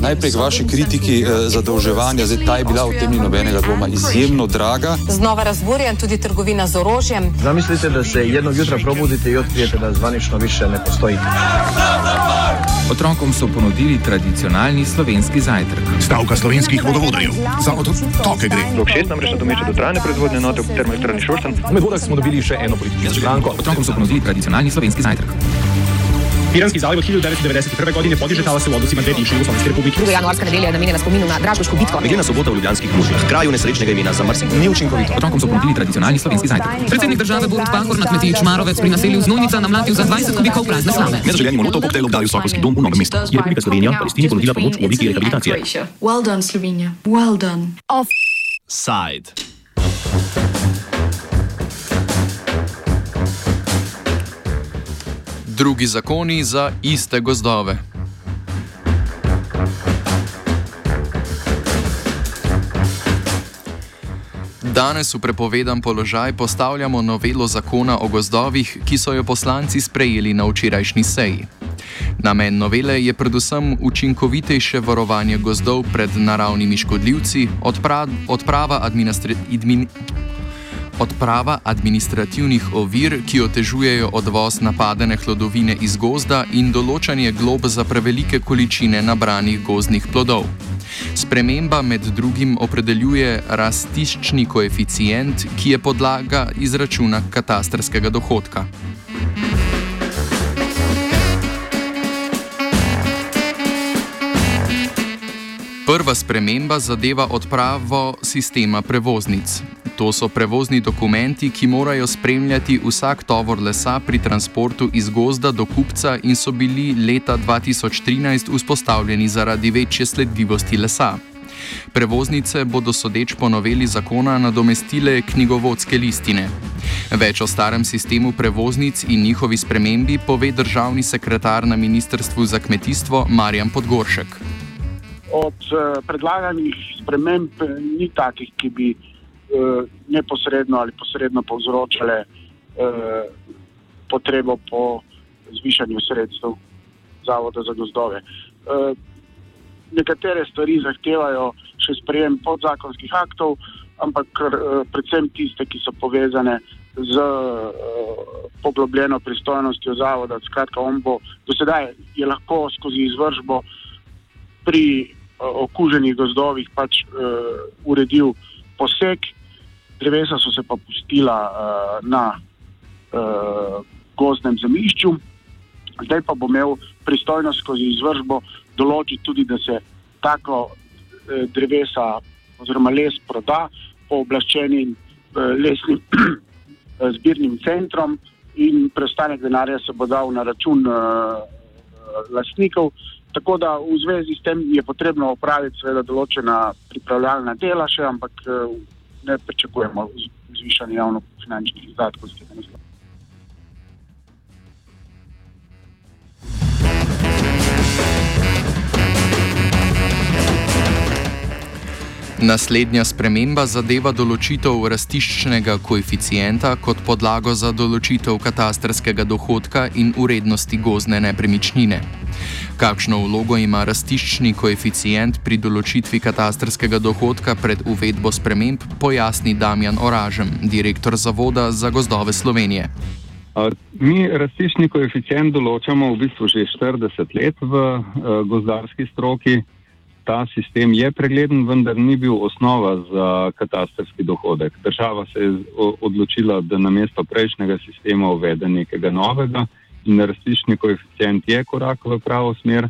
Najprej k vaši kritiki eh, zadolževanja. Zdaj, ta je bila v tem ni nobenega dvoma izjemno draga. Znova razburjen tudi trgovina z orožjem. Zamislite, da se jednog jutra probudite i otkrijete da zvanično više ne postoji. Otrokom so ponudili tradicionalni slovenski zajtrk. Stavka slovenskih vodovodov. Za otroke gre. 6 namreč nadomešča dotrajane proizvodne enote v termoelektrarni Šoštan. Med vodah smo dobili še eno politično stranko. Otrokom so ponudili tradicionalni slovenski zajtrk. Piranski zaliv od 1991. godine podiže talase u odnosima dve bivše Jugoslovenske republike. Druga januarska nedelja je namenjena spominu na Dražgošku bitko. Meglena sobota v Ljubljanskih Ružah, kraju nesrečnega imena Zamrsin. Ni učinkovito. Otrokom so ponudili tradicionalni slovenski zajtrk. Predsednik države Borut Pahor na kmetiji Čmarovec pri naselju Znojnica namlatil za 20 kubikov prazne slame. Med življenjem molotov koktejlov dali v Sokolski dom v Novem mestu. Je Republika Slovenija Palestini ponudila pomoč v obliki rehabilitacije. Well done, Slovenija. Well done. Side. Drugi zakoni za iste gozdove. Danes v prepovedan položaj postavljamo novelo zakona o gozdovih, ki so jo poslanci sprejeli na včerajšnji seji. Namen novele je predvsem učinkovitejše varovanje gozdov pred naravnimi škodljivci, odpra odprava administrativnih. Odprava administrativnih ovir, ki otežujejo odvoz napadene hlodovine iz gozda in določanje glob za prevelike količine nabranih gozdnih plodov. Sprememba med drugim opredeljuje rastiščni koeficient, ki je podlaga izračuna katastrskega dohodka. Prva sprememba zadeva odpravo sistema prevoznic. To so prevozni dokumenti, ki morajo spremljati vsak tovor lesa pri transportu iz gozda do kupca in so bili leta 2013 vzpostavljeni zaradi večje sledljivosti lesa. Prevoznice bodo sodeč po noveli zakona nadomestile knjigovodske listine. Več o starem sistemu prevoznic in njihovi spremembi pove državni sekretar na Ministrstvu za kmetijstvo Marjan Podgoršek. Od uh, predlaganih sprememb ni takih, ki bi uh, neposredno ali posredno povzročale uh, potrebo po zvišanju sredstev Zavoda za gozdove. Uh, nekatere stvari zahtevajo še sprejem podzakonskih aktov, ampak uh, predvsem tiste, ki so povezane z uh, poglobljeno pristojnostjo zavoda. Skratka, on bo do sedaj lahko skozi izvržbo pri okuženih gozdovih pač uh, uredil poseg, drevesa so se pa pustila uh, na uh, gozdnem zemljišču, zdaj pa bo imel pristojnost skozi izvržbo določiti tudi, da se tako uh, drevesa oziroma les proda po oblaščenim uh, lesnim zbirnim centrom in preostanek denarja se bo dal na račun uh, lastnikov. Tako da v zvezi s tem je potrebno opraviti seveda določena pripravljalna dela še, ampak ne pričakujemo zvišanja javno-finančnih izdatkov Naslednja sprememba zadeva določitev rastiščnega koeficienta kot podlago za določitev katastrskega dohodka in urednosti gozne nepremičnine. Kakšno vlogo ima rastiščni koeficient pri določitvi katastrskega dohodka pred uvedbo sprememb, pojasni Damjan Oražem, direktor Zavoda za gozdove Slovenije. Mi rastiščni koeficient določamo v bistvu že 40 let v uh, gozdarski stroki ta sistem je pregleden, vendar ni bil osnova za katastrski dohodek. Država se je odločila, da na mesto prejšnjega sistema uvede nekega novega in rastični koeficient je korak v pravo smer.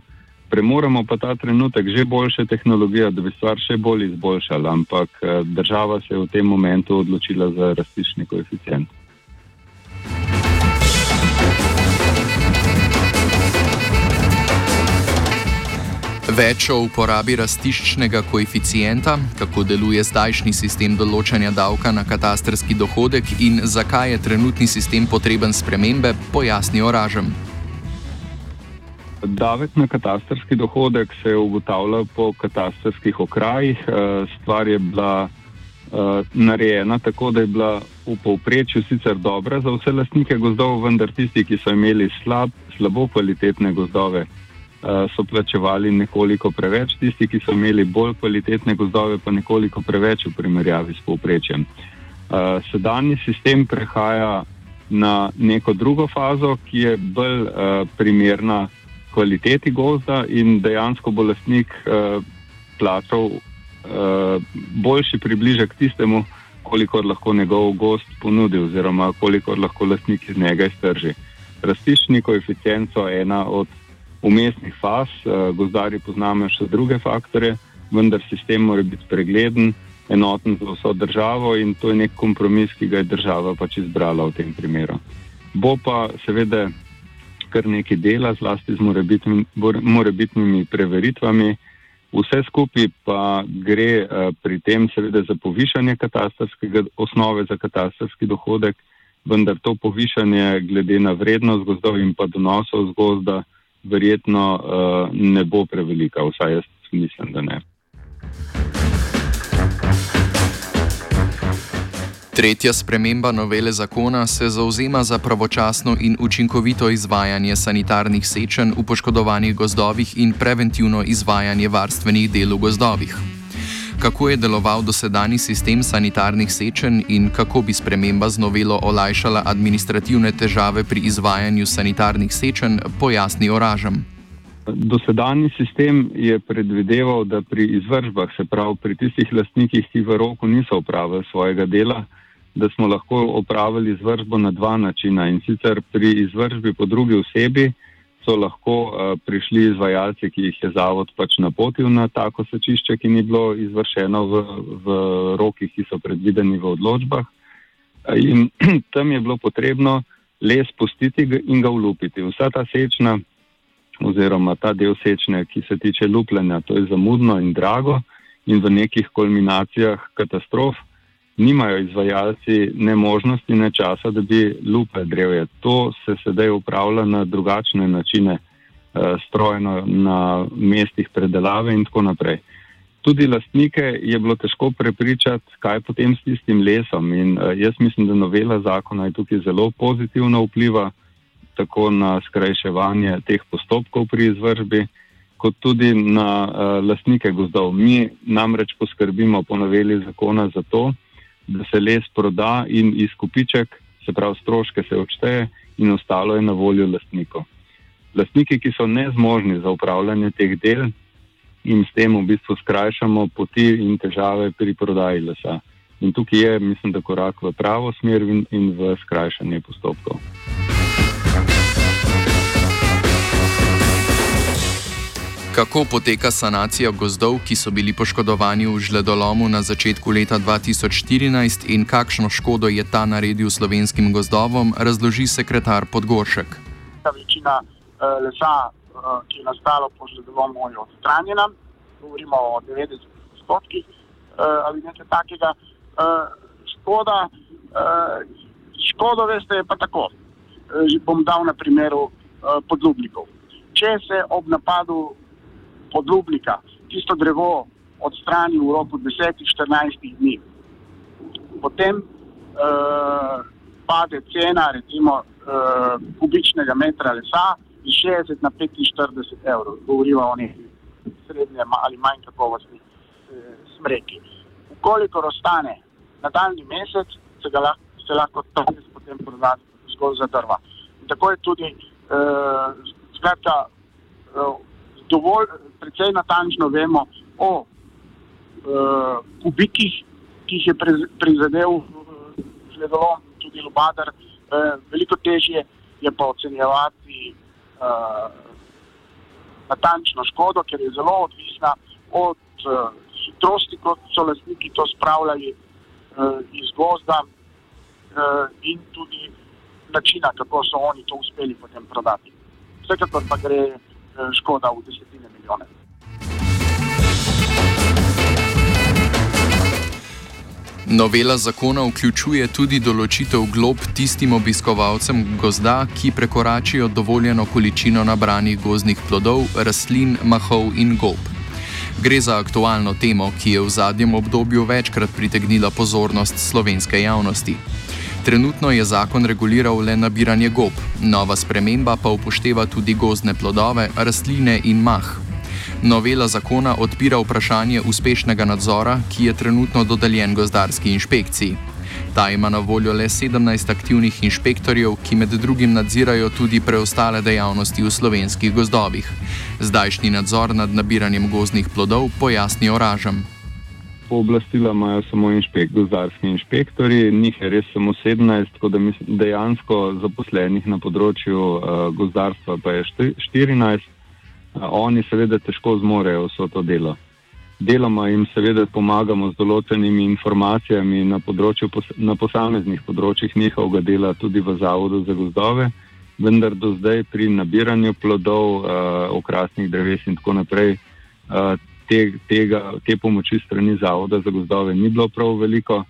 Premoramo pa ta trenutek že boljše tehnologije, da bi stvar še bolj izboljšala, ampak eh, država se je v tem momentu odločila za rastični koeficient. Več o uporabi rastiščnega koeficienta, kako deluje zdajšnji sistem določanja davka na katastrski dohodek in zakaj je trenutni sistem potreben spremembe, pojasni Oražem. Davek na katastrski dohodek se je ugotavljal po katastrskih okrajih. Eh, stvar je bila uh, narejena tako, da je bila v povprečju sicer dobra za vse lastnike gozdov, vendar tisti, ki so imeli slab, slabo kvalitetne gozdove, so plačevali nekoliko preveč, tisti, ki so imeli bolj kvalitetne gozdove, pa nekoliko preveč v primerjavi s povprečjem. Uh, sedanji sistem prehaja na neko drugo fazo, ki je bolj uh, primerna kvaliteti gozda in dejansko bo lastnik plačal boljši približek tistemu, koliko lahko njegov gost ponudi, oziroma koliko lahko lastnik iz njega iztrži. Rastični koeficient so ena od umestnih faz, uh, gozdari poznamo še druge faktore, vendar sistem mora biti pregleden, enoten za vso državo in to je nek kompromis, ki ga je država pač izbrala v tem primeru. Bo pa seveda kar nekaj dela, zlasti z morebitnimi preveritvami. Vse skupaj pa gre uh, pri tem seveda za povišanje katastarskega osnove za katastarski dohodek, vendar to povišanje glede na vrednost gozdov in pa donosov z gozda verjetno uh, ne bo prevelika, vsaj jaz mislim, da ne. Tretja sprememba novele zakona se zauzema za pravočasno in učinkovito izvajanje sanitarnih sečenj v poškodovanih gozdovih in preventivno izvajanje varstvenih del v gozdovih. Kako je deloval dosedani sistem sanitarnih sečenj in kako bi sprememba z novelo olajšala administrativne težave pri izvajanju sanitarnih sečenj, pojasni Oražem. Dosedani sistem je predvideval, da pri izvržbah, se pravi pri tistih lastnikih, ki v roku niso upravili svojega dela, da smo lahko opravili izvršbo na dva načina. In sicer pri izvršbi po drugi osebi so lahko uh, prišli izvajalci, ki jih je zavod pač napotil na tako sečišče, ki ni bilo izvršeno v, v rokih, ki so predvideni v odločbah. In tam je bilo potrebno les pustiti in ga ulupiti. Vsa ta sečna oziroma ta del sečne, ki se tiče lupljenja, to je zamudno in drago in v nekih kulminacijah katastrof nimajo izvajalci ne možnosti, ne časa, da bi lupe drevje. To se sedaj upravlja na drugačne načine, eh, strojno na mestih predelave in tako naprej. Tudi lastnike je bilo težko prepričati, kaj potem s tistim lesom. In eh, jaz mislim, da novela zakona je tukaj zelo pozitivno vpliva tako na skrajševanje teh postopkov pri izvržbi, kot tudi na uh, lastnike gozdov. Mi namreč poskrbimo po noveli zakona za to, da se les proda in izkupiček, se pravi stroške, se odšteje in ostalo je na voljo lastnikov. Lastniki, ki so nezmožni za upravljanje teh del, in s tem v bistvu skrajšamo poti in težave pri prodaji lesa. In tukaj je, mislim, da korak v pravo smer in v skrajšanje postopkov. Kako poteka sanacija gozdov, ki so bili poškodovani v žledolomu na začetku leta 2014 in kakšno škodo je ta naredil slovenskim gozdovom, razloži sekretar Podgoršek. Ta večina uh, lesa, uh, ki je nastala po žledolomu, je odstranjena, govorimo o 90 odstotkih uh, ali nekaj takega. Škoda, škodo, veste, je pa tako. Uh, bom dal na primeru podlubnikov. Če se ob napadu podlubnika tisto drevo odstrani v roku 10-14 dni. Potem uh, pade cena recimo, uh, kubičnega metra lesa iz 60 na 45 evrov. Govorimo o neki srednje ali manj kakovostni uh, smreki. Ukolikor ostane nadaljni mesec, se, lahko, se lahko ta mes potem proda zgolj za drva. In tako je tudi uh, skratka, uh, dovolj, precej natančno vemo o uh, kubikih, ki jih je prizadel žledolom, uh, tudi lubadar. Uh, veliko težje je pa ocenjevati uh, natančno škodo, ker je zelo odvisna od uh, hitrosti, kot so lastniki to spravljali uh, iz gozda uh, in tudi načina, kako so oni to uspeli potem prodati. Vsekakor pa gre Eh, škoda v desetine milijone. Novela zakona vključuje tudi določitev glob tistim obiskovalcem gozda, ki prekoračijo dovoljeno količino nabranih gozdnih plodov, rastlin, mahov in gob. Gre za aktualno temo, ki je v zadnjem obdobju večkrat pritegnila pozornost slovenske javnosti. Trenutno je zakon reguliral le nabiranje gob, nova sprememba pa upošteva tudi gozdne plodove, rastline in mah. Novela zakona odpira vprašanje uspešnega nadzora, ki je trenutno dodeljen gozdarski inšpekciji. Ta ima na voljo le 17 aktivnih inšpektorjev, ki med drugim nadzirajo tudi preostale dejavnosti v slovenskih gozdovih. Zdajšnji nadzor nad nabiranjem gozdnih plodov pojasni oražem. Pooblastila imajo samo inšpek, gozdarski inšpektori, njih je res samo 17, tako da mislim, dejansko zaposlenih na področju uh, gozdarstva pa je 14. Uh, oni seveda težko zmorejo vso to delo. Deloma jim seveda pomagamo z določenimi informacijami na, področju, na posameznih področjih njihovega dela tudi v Zavodu za gozdove, vendar do zdaj pri nabiranju plodov, uh, okrasnih dreves in tako naprej uh, te, tega, te pomoči strani Zavoda za gozdove ni bilo prav veliko,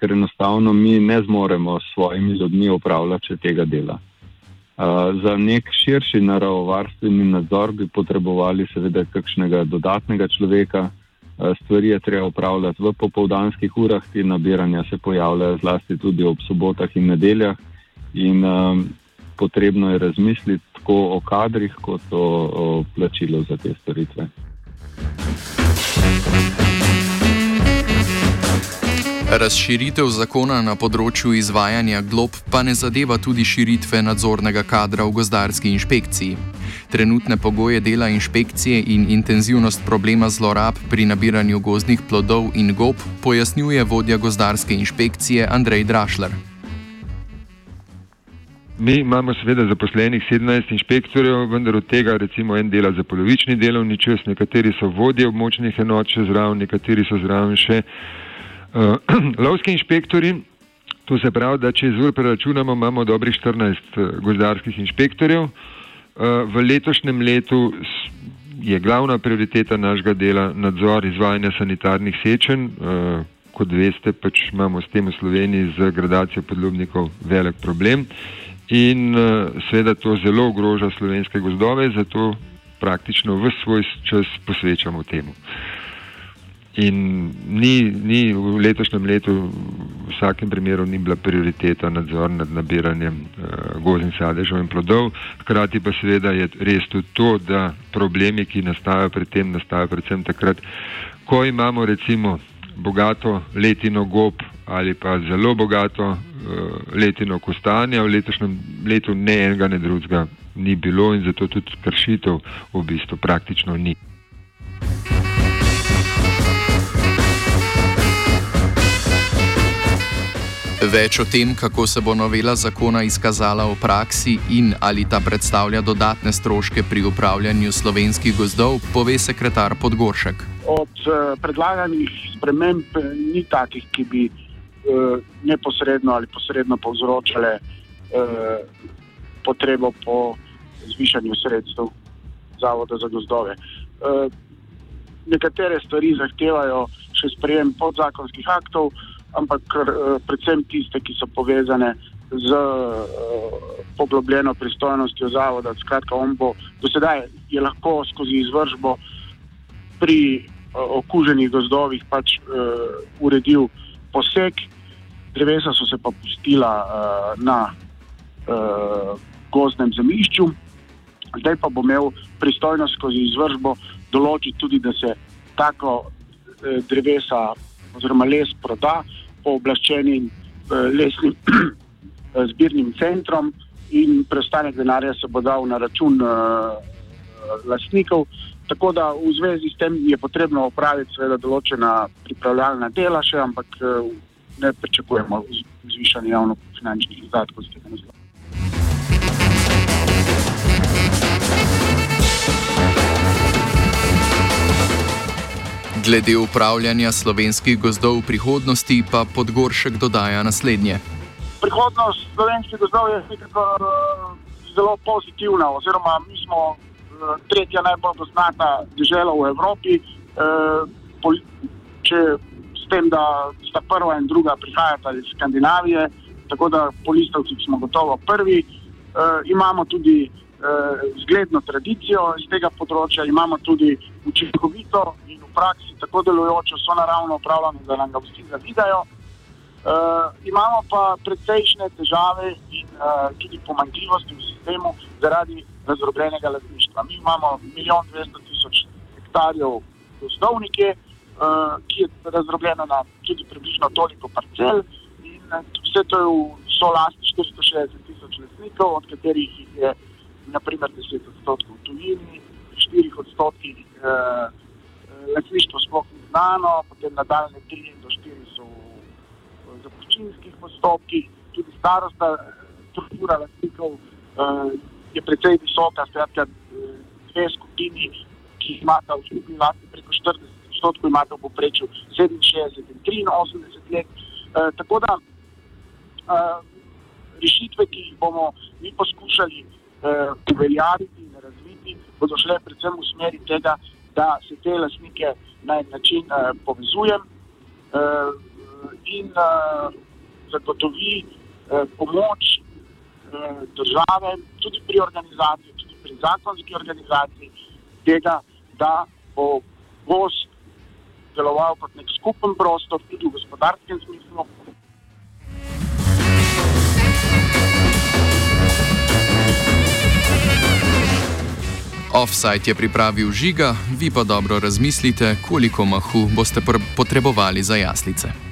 ker enostavno mi ne zmoremo s svojimi ljudmi upravljati tega dela. Uh, za nek širši naravovarstveni nadzor bi potrebovali seveda kakšnega dodatnega človeka, Eh, stvari je treba upravljati v popovdanskih urah, ti nabiranja se pojavljajo zlasti tudi ob sobotah in nedeljah. In um, potrebno je razmisliti tako o kadrih, kot o, o plačilu za te storitve. Razširitev zakona na področju izvajanja glob pa ne zadeva tudi širitve nadzornega kadra v gozdarski inšpekciji. Trenutne pogoje dela inšpekcije in intenzivnost problema zlorab pri nabiranju gozdnih plodov in gob pojasnjuje vodja gozdarske inšpekcije Andrej Drašler. Mi imamo seveda zaposlenih 17 inšpektorjev, vendar od tega recimo en dela za polovični delovni čas, nekateri so vodje območnih enot še zraven, nekateri so zraven še uh, lovski inšpektori. To se pravi, da če izvor preračunamo, imamo dobrih 14 uh, gozdarskih inšpektorjev. Uh, V letošnjem letu je glavna prioriteta našega dela nadzor izvajanja sanitarnih sečen. Eh, kot veste, pač imamo s tem v Sloveniji z gradacijo podlubnikov velik problem in eh, seveda to zelo ogroža slovenske gozdove, zato praktično vse svoj čas posvečamo temu. In ni, ni v letošnjem letu, v vsakem primeru, ni bila prioriteta nadzor nad nabiranjem uh, gozdnih sadežev in plodov. Hkrati pa seveda je res tudi to, da problemi, ki nastajajo pri tem, nastajajo predvsem takrat, ko imamo recimo bogato letino gob ali pa zelo bogato letino kostanja. V letošnjem letu ne enega, ne drugega ni bilo in zato tudi kršitev v bistvu praktično ni. Več o tem, kako se bo novela zakona izkazala v praksi in ali ta predstavlja dodatne stroške pri upravljanju slovenskih gozdov, pove sekretar Podgoršek. Od uh, predlaganih sprememb eh, ni takih, ki bi neposredno ali posredno povzročale uh, potrebo po zvišanju sredstev Zavoda za gozdove. Uh, nekatere stvari zahtevajo še sprejem podzakonskih aktov ampak predvsem tiste, ki so povezane z poglobljeno pristojnostjo zavoda. Skratka, on bo do sedaj je lahko skozi izvržbo pri okuženih gozdovih pač uredil poseg, drevesa so se pa pustila uh, na uh, gozdnem zemljišču. Zdaj pa bo imel pristojnost skozi izvržbo določiti tudi, da se tako eh, drevesa oziroma les proda pooblaščenim eh, lesnim zbirnim centrom in preostanek denarja se bo dal na račun eh, lastnikov. Tako da v zvezi s tem je potrebno opraviti seveda določena pripravljalna dela še, ampak eh, ne pričakujemo zvišanja javno-finančnih izdatkov z tega naslova. Glede upravljanja slovenskih gozdov v prihodnosti pa Podgoršek dodaja naslednje. Prihodnost slovenskih gozdov je nekako uh, zelo pozitivna, oziroma mi smo tretja najbolj poznata država v Evropi. Uh, če s tem, da sta prva in druga prihajata iz Skandinavije, tako da po listovcih smo gotovo prvi. Uh, imamo tudi zgledno tradicijo iz tega področja, imamo tudi učinkovito in v praksi tako delujočo so naravno upravljanje, da nam ga vsi zavidajo. Uh, imamo pa precejšnje težave in uh, tudi pomanjkljivosti v sistemu zaradi razdrobljenega lastništva. Mi imamo milijon dvesto tisoč hektarjev gozdovnike, uh, ki je razdrobljeno na tudi približno toliko parcel. In uh, vse to je v solasti 460 tisoč lastnikov, od katerih je naprimer 10 odstotkov v tujini, 4 odstotki uh, lastništvo sploh ni znano, potem nadaljne 3 do 4 so v zapuščinskih postopkih, tudi starosta struktura lastnikov uh, je precej visoka, skratka dve skupini, ki imata v skupni lasti preko 40 odstotkov, imata v poprečju 67 in 83 let. Uh, tako da uh, rešitve, ki jih bomo mi poskušali uh, uveljaviti in razviti, bodo šle predvsem v smeri tega, da se te lastnike na en način uh, povezuje uh, in uh, zagotovi uh, pomoč države, tudi pri organizaciji, pri zakonski organizaciji, tega, da bo gost deloval kot nek skupen prostor, tudi v gospodarskem smislu. Offside je pripravil žiga, vi pa dobro razmislite, koliko mahu boste potrebovali za jaslice.